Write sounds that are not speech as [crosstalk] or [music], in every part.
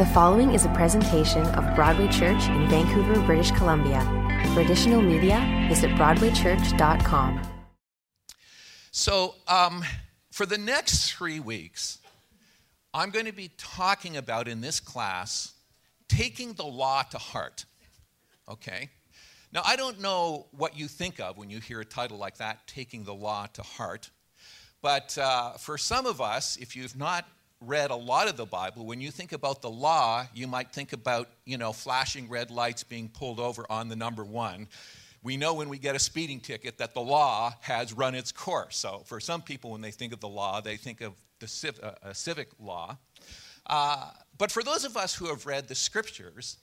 The following is a presentation of Broadway Church in Vancouver, British Columbia. For additional media, visit BroadwayChurch.com. So, um, for the next three weeks, I'm going to be talking about in this class taking the law to heart. Okay? Now, I don't know what you think of when you hear a title like that, Taking the Law to Heart. But uh, for some of us, if you've not read a lot of the Bible, when you think about the law, you might think about, you know, flashing red lights being pulled over on the number one. We know when we get a speeding ticket that the law has run its course. So for some people, when they think of the law, they think of the civ- uh, a civic law. Uh, but for those of us who have read the scriptures,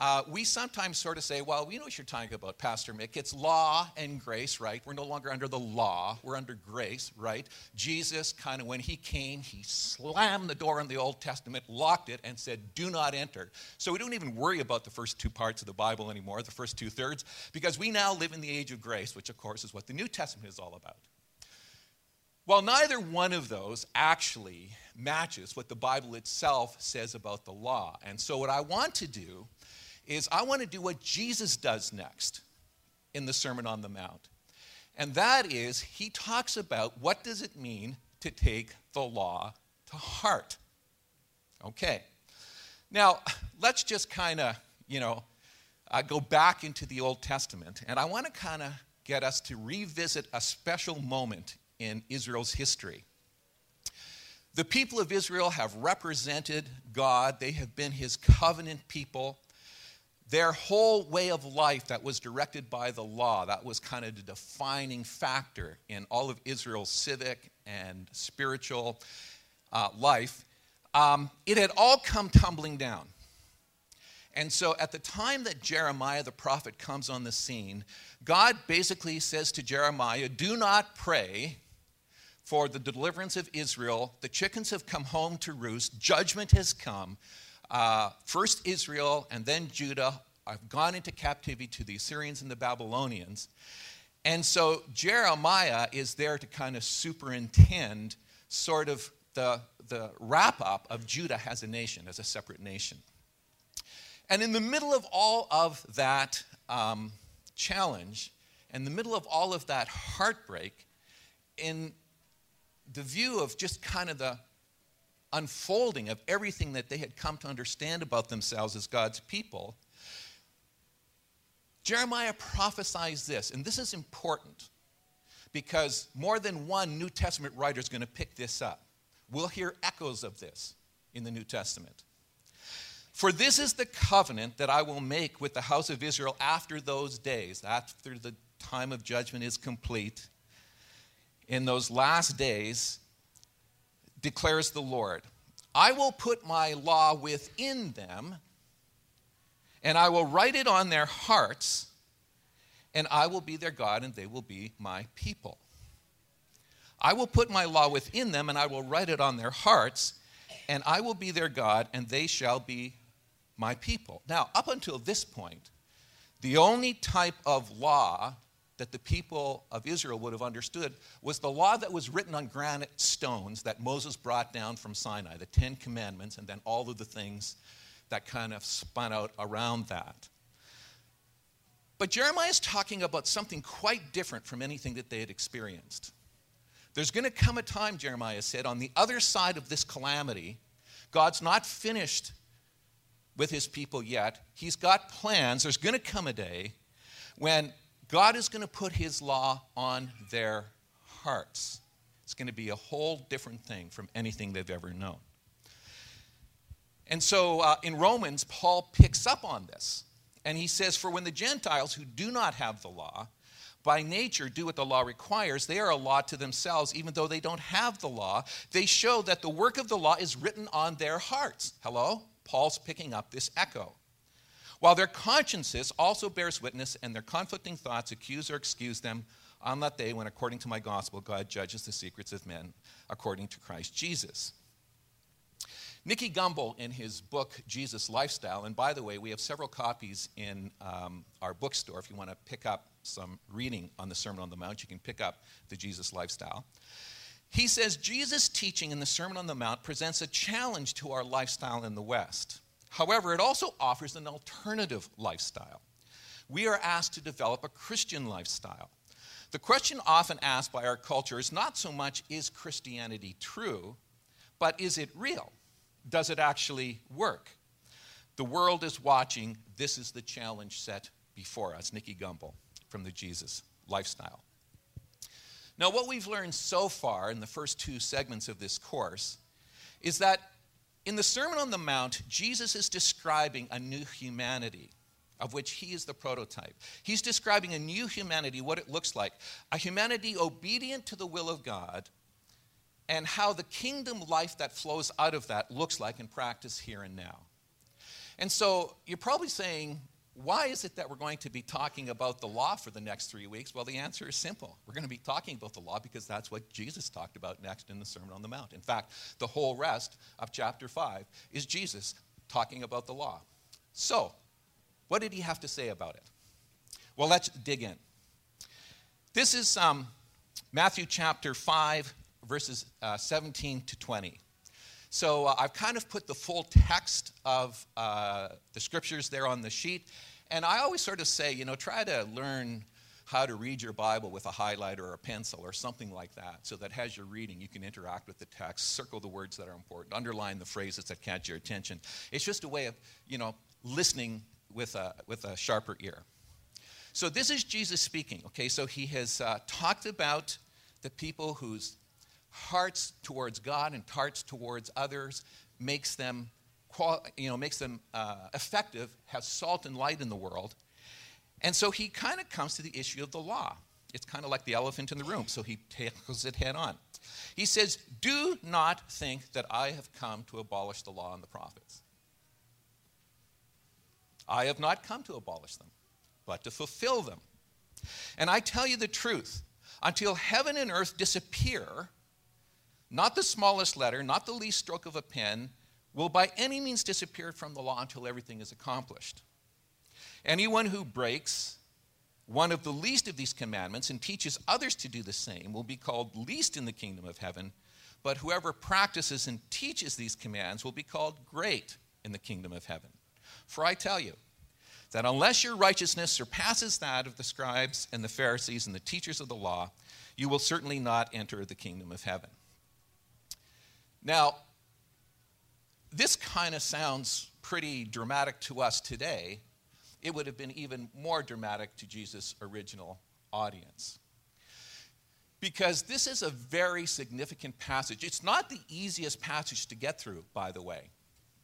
uh, we sometimes sort of say, well, we know what you're talking about, Pastor Mick. It's law and grace, right? We're no longer under the law, we're under grace, right? Jesus, kind of, when he came, he slammed the door in the Old Testament, locked it, and said, do not enter. So we don't even worry about the first two parts of the Bible anymore, the first two thirds, because we now live in the age of grace, which, of course, is what the New Testament is all about. Well, neither one of those actually matches what the Bible itself says about the law. And so, what I want to do is I want to do what Jesus does next in the Sermon on the Mount. And that is he talks about what does it mean to take the law to heart. Okay. Now, let's just kind of, you know, uh, go back into the Old Testament. And I want to kind of get us to revisit a special moment in Israel's history. The people of Israel have represented God, they have been his covenant people. Their whole way of life that was directed by the law, that was kind of the defining factor in all of Israel's civic and spiritual uh, life, um, it had all come tumbling down. And so at the time that Jeremiah the prophet comes on the scene, God basically says to Jeremiah, Do not pray for the deliverance of Israel. The chickens have come home to roost, judgment has come uh, first Israel and then Judah have gone into captivity to the Assyrians and the Babylonians. And so Jeremiah is there to kind of superintend sort of the, the wrap up of Judah as a nation, as a separate nation. And in the middle of all of that um, challenge, in the middle of all of that heartbreak, in the view of just kind of the unfolding of everything that they had come to understand about themselves as God's people, Jeremiah prophesies this, and this is important because more than one New Testament writer is going to pick this up. We'll hear echoes of this in the New Testament. For this is the covenant that I will make with the house of Israel after those days, after the time of judgment is complete. In those last days, declares the Lord. I will put my law within them, and I will write it on their hearts, and I will be their God, and they will be my people. I will put my law within them, and I will write it on their hearts, and I will be their God, and they shall be my people. Now, up until this point, the only type of law that the people of Israel would have understood was the law that was written on granite stones that Moses brought down from Sinai, the Ten Commandments, and then all of the things that kind of spun out around that. But Jeremiah is talking about something quite different from anything that they had experienced. There's going to come a time, Jeremiah said, on the other side of this calamity, God's not finished with his people yet. He's got plans. There's going to come a day when God is going to put his law on their hearts. It's going to be a whole different thing from anything they've ever known. And so uh, in Romans, Paul picks up on this. And he says, For when the Gentiles who do not have the law, by nature do what the law requires, they are a law to themselves, even though they don't have the law. They show that the work of the law is written on their hearts. Hello? Paul's picking up this echo. While their consciences also bears witness, and their conflicting thoughts accuse or excuse them on that day when, according to my gospel, God judges the secrets of men according to Christ Jesus. Nicky Gumbel, in his book Jesus Lifestyle, and by the way, we have several copies in um, our bookstore. If you want to pick up some reading on the Sermon on the Mount, you can pick up the Jesus Lifestyle. He says Jesus' teaching in the Sermon on the Mount presents a challenge to our lifestyle in the West. However, it also offers an alternative lifestyle. We are asked to develop a Christian lifestyle. The question often asked by our culture is not so much is Christianity true, but is it real? Does it actually work? The world is watching. This is the challenge set before us. Nicky Gumbel from the Jesus Lifestyle. Now, what we've learned so far in the first two segments of this course is that in the Sermon on the Mount, Jesus is describing a new humanity of which he is the prototype. He's describing a new humanity, what it looks like a humanity obedient to the will of God, and how the kingdom life that flows out of that looks like in practice here and now. And so you're probably saying, why is it that we're going to be talking about the law for the next three weeks? Well, the answer is simple. We're going to be talking about the law because that's what Jesus talked about next in the Sermon on the Mount. In fact, the whole rest of chapter 5 is Jesus talking about the law. So, what did he have to say about it? Well, let's dig in. This is um, Matthew chapter 5, verses uh, 17 to 20. So uh, I've kind of put the full text of uh, the scriptures there on the sheet. And I always sort of say, you know, try to learn how to read your Bible with a highlighter or a pencil or something like that, so that as you're reading, you can interact with the text, circle the words that are important, underline the phrases that catch your attention. It's just a way of, you know, listening with a, with a sharper ear. So this is Jesus speaking, okay? So he has uh, talked about the people whose hearts towards God and hearts towards others makes them, you know, makes them uh, effective, has salt and light in the world. And so he kind of comes to the issue of the law. It's kind of like the elephant in the room, so he tackles it head on. He says, Do not think that I have come to abolish the law and the prophets. I have not come to abolish them, but to fulfill them. And I tell you the truth until heaven and earth disappear, not the smallest letter, not the least stroke of a pen, will by any means disappear from the law until everything is accomplished. Anyone who breaks one of the least of these commandments and teaches others to do the same will be called least in the kingdom of heaven, but whoever practices and teaches these commands will be called great in the kingdom of heaven. For I tell you that unless your righteousness surpasses that of the scribes and the Pharisees and the teachers of the law, you will certainly not enter the kingdom of heaven. Now, this kind of sounds pretty dramatic to us today. It would have been even more dramatic to Jesus' original audience. Because this is a very significant passage. It's not the easiest passage to get through, by the way.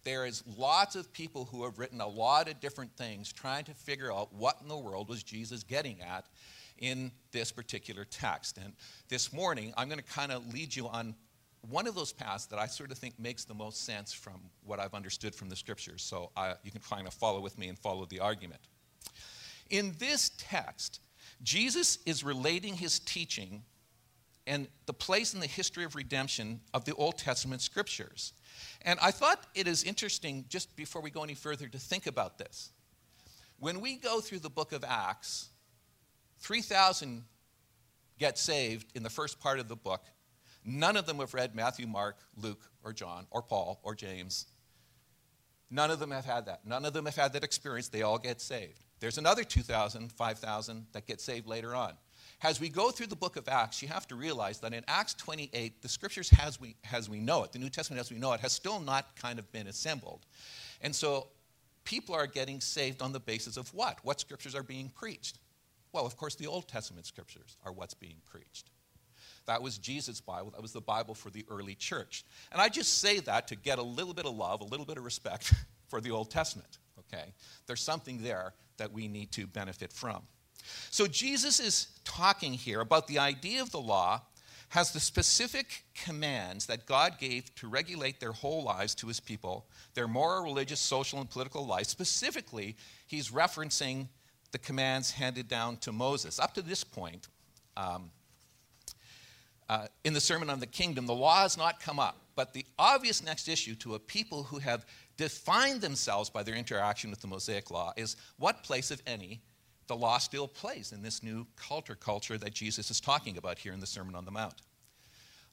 There is lots of people who have written a lot of different things trying to figure out what in the world was Jesus getting at in this particular text. And this morning, I'm going to kind of lead you on one of those paths that I sort of think makes the most sense from what I've understood from the scriptures. So I, you can kind of follow with me and follow the argument. In this text, Jesus is relating his teaching and the place in the history of redemption of the Old Testament scriptures. And I thought it is interesting, just before we go any further, to think about this. When we go through the book of Acts, 3,000 get saved in the first part of the book, None of them have read Matthew, Mark, Luke, or John, or Paul, or James. None of them have had that. None of them have had that experience. They all get saved. There's another 2,000, 5,000 that get saved later on. As we go through the book of Acts, you have to realize that in Acts 28, the scriptures as we, as we know it, the New Testament as we know it, has still not kind of been assembled. And so people are getting saved on the basis of what? What scriptures are being preached? Well, of course, the Old Testament scriptures are what's being preached. That was Jesus' Bible. That was the Bible for the early church. And I just say that to get a little bit of love, a little bit of respect [laughs] for the Old Testament, okay? There's something there that we need to benefit from. So Jesus is talking here about the idea of the law has the specific commands that God gave to regulate their whole lives to his people, their moral, religious, social, and political life. Specifically, he's referencing the commands handed down to Moses. Up to this point, um, uh, in the Sermon on the Kingdom, the law has not come up. But the obvious next issue to a people who have defined themselves by their interaction with the Mosaic law is what place, if any, the law still plays in this new culture culture that Jesus is talking about here in the Sermon on the Mount.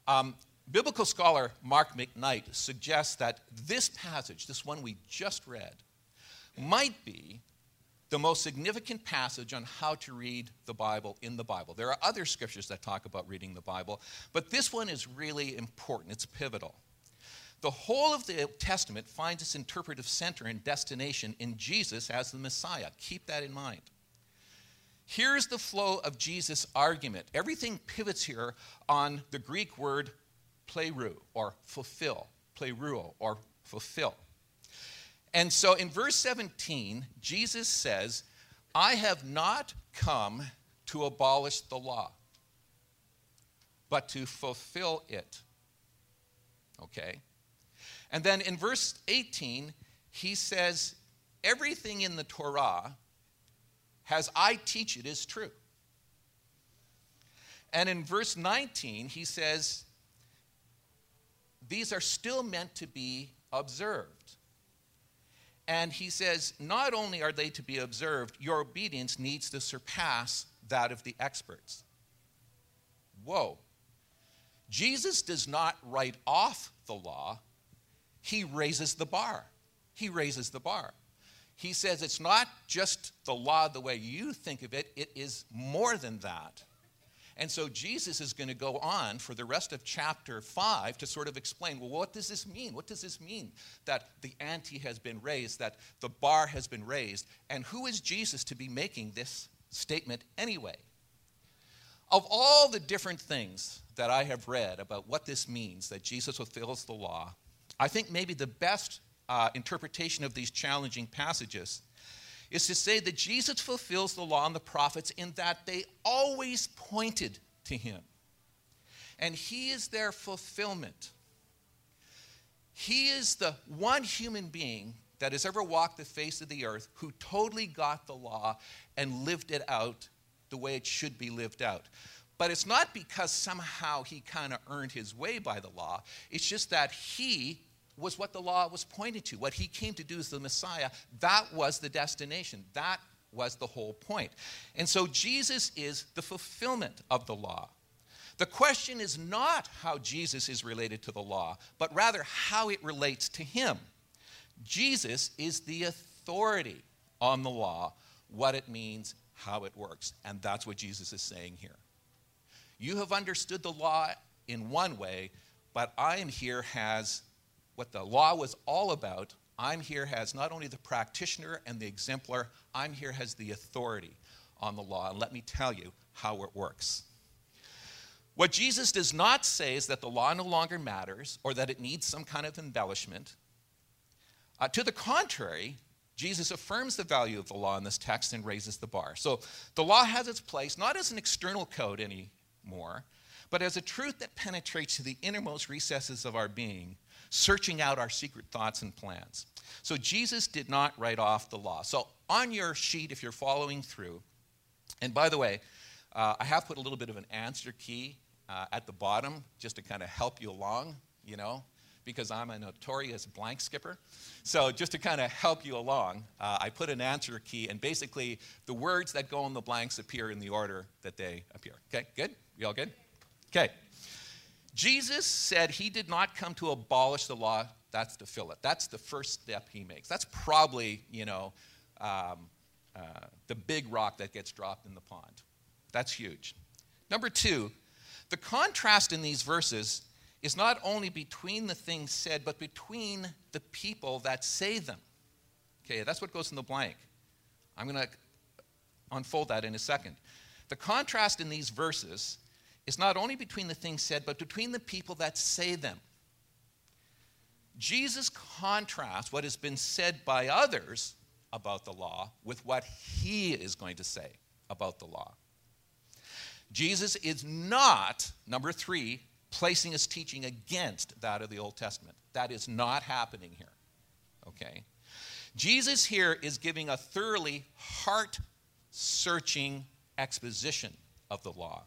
Um, biblical scholar Mark McKnight suggests that this passage, this one we just read, might be the most significant passage on how to read the Bible in the Bible. There are other scriptures that talk about reading the Bible, but this one is really important. It's pivotal. The whole of the Testament finds its interpretive center and destination in Jesus as the Messiah. Keep that in mind. Here's the flow of Jesus' argument. Everything pivots here on the Greek word pleroo, or fulfill, pleroo, or fulfill. And so in verse 17, Jesus says, I have not come to abolish the law, but to fulfill it. Okay? And then in verse 18, he says, Everything in the Torah, as I teach it, is true. And in verse 19, he says, These are still meant to be observed. And he says, not only are they to be observed, your obedience needs to surpass that of the experts. Whoa. Jesus does not write off the law, he raises the bar. He raises the bar. He says it's not just the law the way you think of it, it is more than that. And so Jesus is going to go on for the rest of chapter 5 to sort of explain well, what does this mean? What does this mean that the ante has been raised, that the bar has been raised? And who is Jesus to be making this statement anyway? Of all the different things that I have read about what this means, that Jesus fulfills the law, I think maybe the best uh, interpretation of these challenging passages is to say that Jesus fulfills the law and the prophets in that they always pointed to him. And he is their fulfillment. He is the one human being that has ever walked the face of the earth who totally got the law and lived it out the way it should be lived out. But it's not because somehow he kind of earned his way by the law. It's just that he was what the law was pointing to. What he came to do as the Messiah, that was the destination. That was the whole point. And so Jesus is the fulfillment of the law. The question is not how Jesus is related to the law, but rather how it relates to him. Jesus is the authority on the law, what it means, how it works. And that's what Jesus is saying here. You have understood the law in one way, but I am here as what the law was all about, I'm here as not only the practitioner and the exemplar, I'm here as the authority on the law. And let me tell you how it works. What Jesus does not say is that the law no longer matters or that it needs some kind of embellishment. Uh, to the contrary, Jesus affirms the value of the law in this text and raises the bar. So the law has its place not as an external code anymore, but as a truth that penetrates to the innermost recesses of our being searching out our secret thoughts and plans. So Jesus did not write off the law. So on your sheet, if you're following through, and by the way, uh, I have put a little bit of an answer key uh, at the bottom just to kind of help you along, you know, because I'm a notorious blank skipper. So, just to kind of help you along, uh, I put an answer key, and basically the words that go in the blanks appear in the order that they appear. Okay, good? You all good? Okay. Jesus said he did not come to abolish the law, that's to fill it. That's the first step he makes. That's probably, you know, um, uh, the big rock that gets dropped in the pond. That's huge. Number two, the contrast in these verses is not only between the things said, but between the people that say them. Okay, that's what goes in the blank. I'm going to unfold that in a second. The contrast in these verses is not only between the things said, but between the people that say them. Jesus contrasts what has been said by others about the law with what he is going to say about the law. Jesus is not, number three, placing his teaching against that of the Old Testament. That is not happening here. Okay? Jesus here is giving a thoroughly heart searching exposition of the law.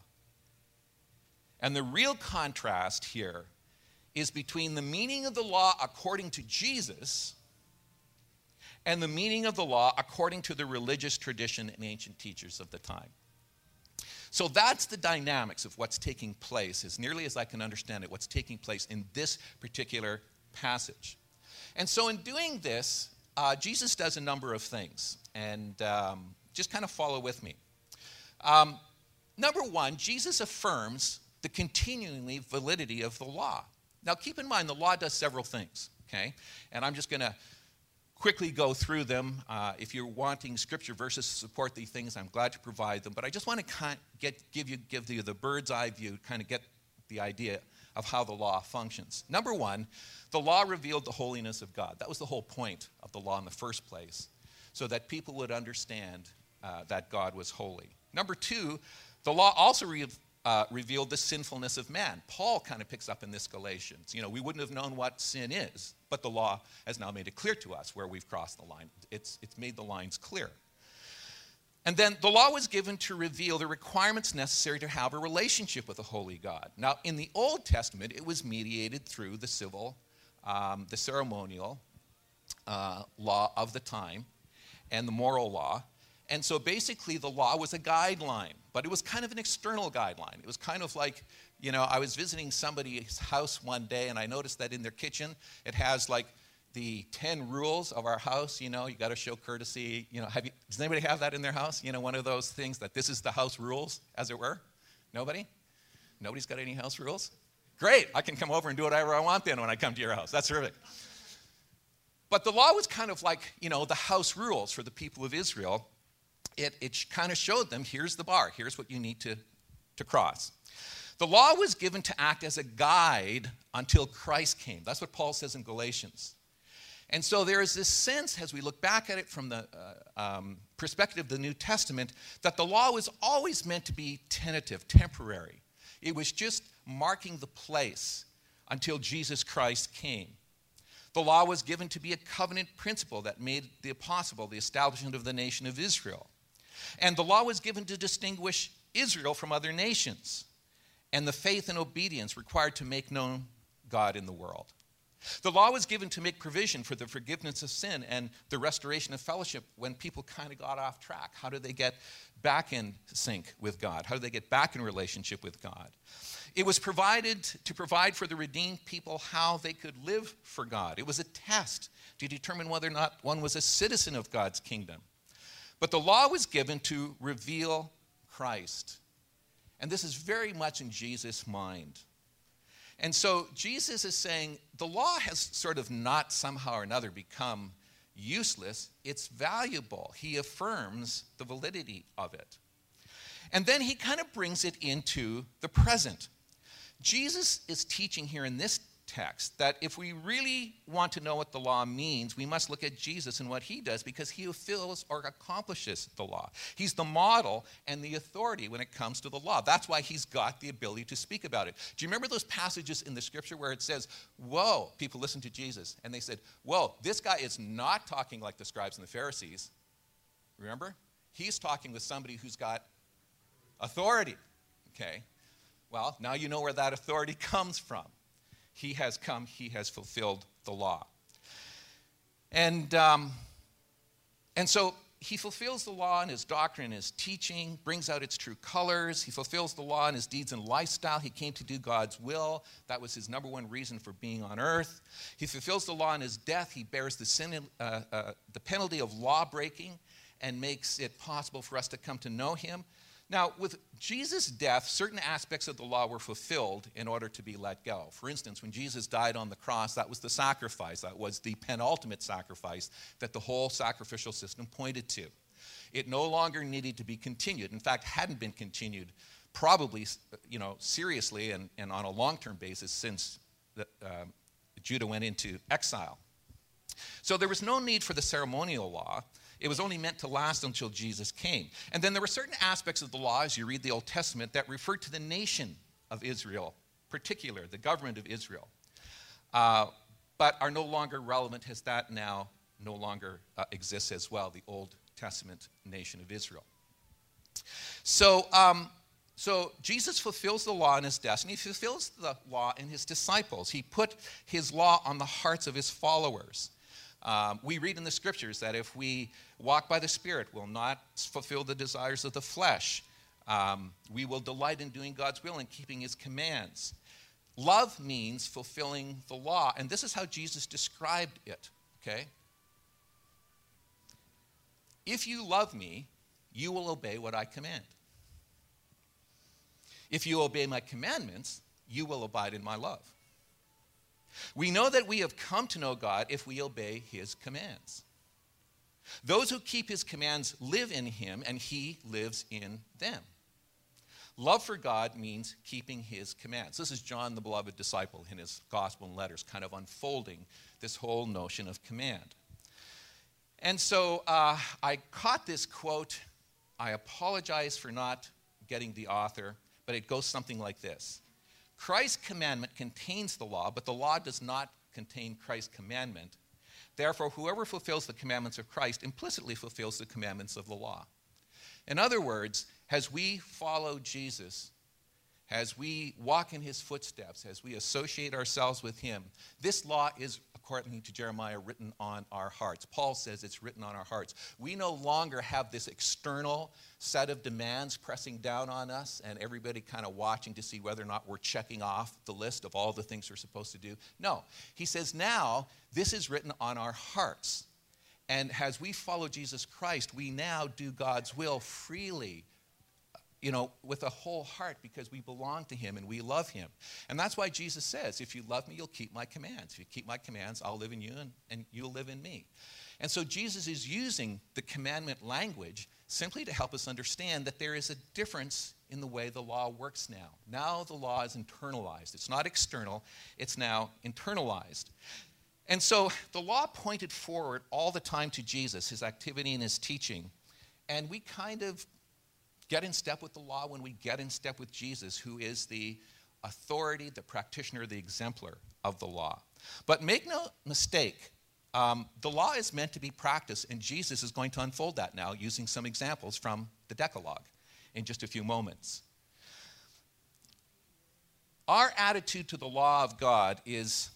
And the real contrast here is between the meaning of the law according to Jesus and the meaning of the law according to the religious tradition and ancient teachers of the time. So that's the dynamics of what's taking place, as nearly as I can understand it, what's taking place in this particular passage. And so, in doing this, uh, Jesus does a number of things, and um, just kind of follow with me. Um, number one, Jesus affirms the continuing validity of the law. Now, keep in mind, the law does several things, okay? And I'm just going to quickly go through them. Uh, if you're wanting scripture verses to support these things, I'm glad to provide them. But I just want to kind of get, give, you, give you the bird's eye view, kind of get the idea of how the law functions. Number one, the law revealed the holiness of God. That was the whole point of the law in the first place, so that people would understand uh, that God was holy. Number two, the law also re- uh, revealed the sinfulness of man. Paul kind of picks up in this Galatians. You know, we wouldn't have known what sin is, but the law has now made it clear to us where we've crossed the line. It's, it's made the lines clear. And then the law was given to reveal the requirements necessary to have a relationship with a holy God. Now, in the Old Testament, it was mediated through the civil, um, the ceremonial uh, law of the time, and the moral law. And so basically, the law was a guideline, but it was kind of an external guideline. It was kind of like, you know, I was visiting somebody's house one day and I noticed that in their kitchen it has like the 10 rules of our house, you know, you got to show courtesy. You know, have you, does anybody have that in their house? You know, one of those things that this is the house rules, as it were? Nobody? Nobody's got any house rules? Great, I can come over and do whatever I want then when I come to your house. That's terrific. But the law was kind of like, you know, the house rules for the people of Israel. It, it kind of showed them here's the bar, here's what you need to, to cross. The law was given to act as a guide until Christ came. That's what Paul says in Galatians. And so there is this sense, as we look back at it from the uh, um, perspective of the New Testament, that the law was always meant to be tentative, temporary. It was just marking the place until Jesus Christ came. The law was given to be a covenant principle that made the possible the establishment of the nation of Israel. And the law was given to distinguish Israel from other nations and the faith and obedience required to make known God in the world. The law was given to make provision for the forgiveness of sin and the restoration of fellowship when people kind of got off track. How do they get back in sync with God? How do they get back in relationship with God? It was provided to provide for the redeemed people how they could live for God. It was a test to determine whether or not one was a citizen of God's kingdom. But the law was given to reveal Christ. And this is very much in Jesus' mind. And so Jesus is saying the law has sort of not somehow or another become useless, it's valuable. He affirms the validity of it. And then he kind of brings it into the present. Jesus is teaching here in this text that if we really want to know what the law means, we must look at Jesus and what he does because he fulfills or accomplishes the law. He's the model and the authority when it comes to the law. That's why he's got the ability to speak about it. Do you remember those passages in the scripture where it says, Whoa, people listen to Jesus and they said, Whoa, this guy is not talking like the scribes and the Pharisees. Remember? He's talking with somebody who's got authority. Okay? Well, now you know where that authority [laughs] comes from. He has come, He has fulfilled the law. And, um, and so he fulfills the law in his doctrine, his teaching, brings out its true colors. He fulfills the law in his deeds and lifestyle. He came to do God's will. That was his number one reason for being on earth. He fulfills the law in his death. He bears the, sin, uh, uh, the penalty of law breaking and makes it possible for us to come to know him. Now, with Jesus' death, certain aspects of the law were fulfilled in order to be let go. For instance, when Jesus died on the cross, that was the sacrifice. That was the penultimate sacrifice that the whole sacrificial system pointed to. It no longer needed to be continued. In fact, hadn't been continued probably, you know, seriously and, and on a long-term basis since the, uh, Judah went into exile. So there was no need for the ceremonial law. It was only meant to last until Jesus came. And then there were certain aspects of the law, as you read the Old Testament, that referred to the nation of Israel, particular, the government of Israel, uh, but are no longer relevant as that now no longer uh, exists as well, the Old Testament nation of Israel. So, um, so Jesus fulfills the law in his death, and he fulfills the law in his disciples. He put his law on the hearts of his followers. Um, we read in the scriptures that if we walk by the Spirit, we'll not fulfill the desires of the flesh. Um, we will delight in doing God's will and keeping his commands. Love means fulfilling the law, and this is how Jesus described it, okay? If you love me, you will obey what I command. If you obey my commandments, you will abide in my love. We know that we have come to know God if we obey his commands. Those who keep his commands live in him, and he lives in them. Love for God means keeping his commands. This is John, the beloved disciple, in his gospel and letters, kind of unfolding this whole notion of command. And so uh, I caught this quote. I apologize for not getting the author, but it goes something like this Christ's commandment contains the law, but the law does not contain Christ's commandment. Therefore, whoever fulfills the commandments of Christ implicitly fulfills the commandments of the law. In other words, as we follow Jesus, as we walk in his footsteps, as we associate ourselves with him, this law is, according to Jeremiah, written on our hearts. Paul says it's written on our hearts. We no longer have this external set of demands pressing down on us and everybody kind of watching to see whether or not we're checking off the list of all the things we're supposed to do. No, he says now this is written on our hearts. And as we follow Jesus Christ, we now do God's will freely, you know, with a whole heart because we belong to Him and we love Him. And that's why Jesus says, If you love me, you'll keep my commands. If you keep my commands, I'll live in you and, and you'll live in me. And so Jesus is using the commandment language simply to help us understand that there is a difference in the way the law works now. Now the law is internalized, it's not external, it's now internalized. And so the law pointed forward all the time to Jesus, his activity and his teaching. And we kind of get in step with the law when we get in step with Jesus, who is the authority, the practitioner, the exemplar of the law. But make no mistake, um, the law is meant to be practiced, and Jesus is going to unfold that now using some examples from the Decalogue in just a few moments. Our attitude to the law of God is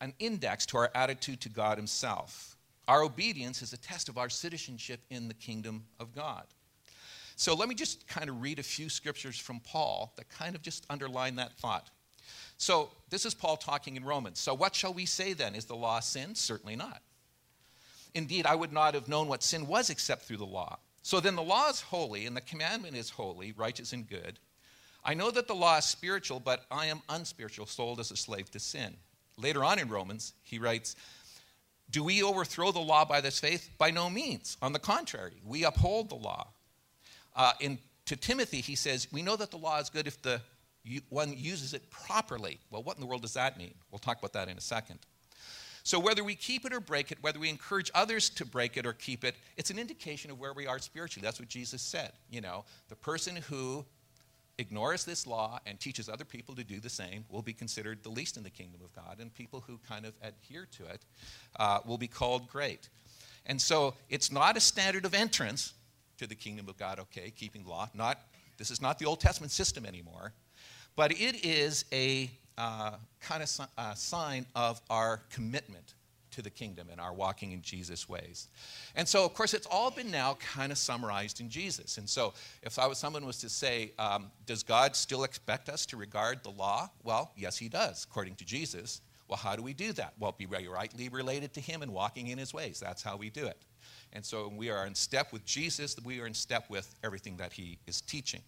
an index to our attitude to God Himself. Our obedience is a test of our citizenship in the kingdom of God. So let me just kind of read a few scriptures from Paul that kind of just underline that thought. So this is Paul talking in Romans. So what shall we say then? Is the law sin? Certainly not. Indeed, I would not have known what sin was except through the law. So then the law is holy, and the commandment is holy, righteous, and good. I know that the law is spiritual, but I am unspiritual, sold as a slave to sin. Later on in Romans, he writes, Do we overthrow the law by this faith? By no means. On the contrary, we uphold the law. Uh, in, to Timothy, he says, We know that the law is good if the one uses it properly. Well, what in the world does that mean? We'll talk about that in a second. So, whether we keep it or break it, whether we encourage others to break it or keep it, it's an indication of where we are spiritually. That's what Jesus said. You know, the person who ignores this law and teaches other people to do the same will be considered the least in the kingdom of God, and people who kind of adhere to it uh, will be called great. And so it's not a standard of entrance to the kingdom of God, okay, keeping law. Not, this is not the Old Testament system anymore, but it is a uh, kind of uh, sign of our commitment to the kingdom and our walking in Jesus' ways. And so, of course, it's all been now kind of summarized in Jesus. And so, if I was, someone was to say, um, Does God still expect us to regard the law? Well, yes, He does, according to Jesus. Well, how do we do that? Well, be rightly related to Him and walking in His ways. That's how we do it. And so, we are in step with Jesus, we are in step with everything that He is teaching.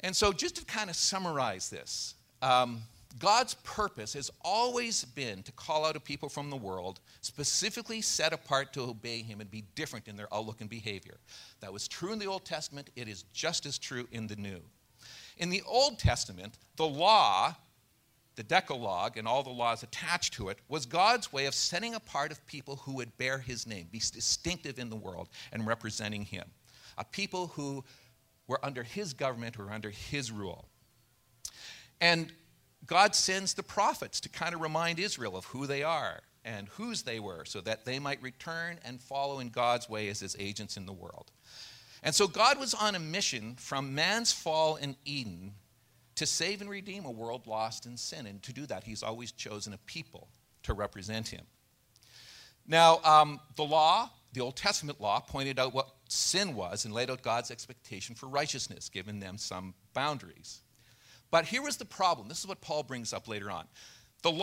And so, just to kind of summarize this, um, God's purpose has always been to call out a people from the world, specifically set apart to obey Him and be different in their outlook and behavior. That was true in the Old Testament, it is just as true in the New. In the Old Testament, the law, the Decalogue, and all the laws attached to it was God's way of setting apart of people who would bear His name, be distinctive in the world, and representing Him. A people who were under His government or under His rule. And God sends the prophets to kind of remind Israel of who they are and whose they were so that they might return and follow in God's way as his agents in the world. And so God was on a mission from man's fall in Eden to save and redeem a world lost in sin. And to do that, he's always chosen a people to represent him. Now, um, the law, the Old Testament law, pointed out what sin was and laid out God's expectation for righteousness, giving them some boundaries. But here was the problem. This is what Paul brings up later on. The law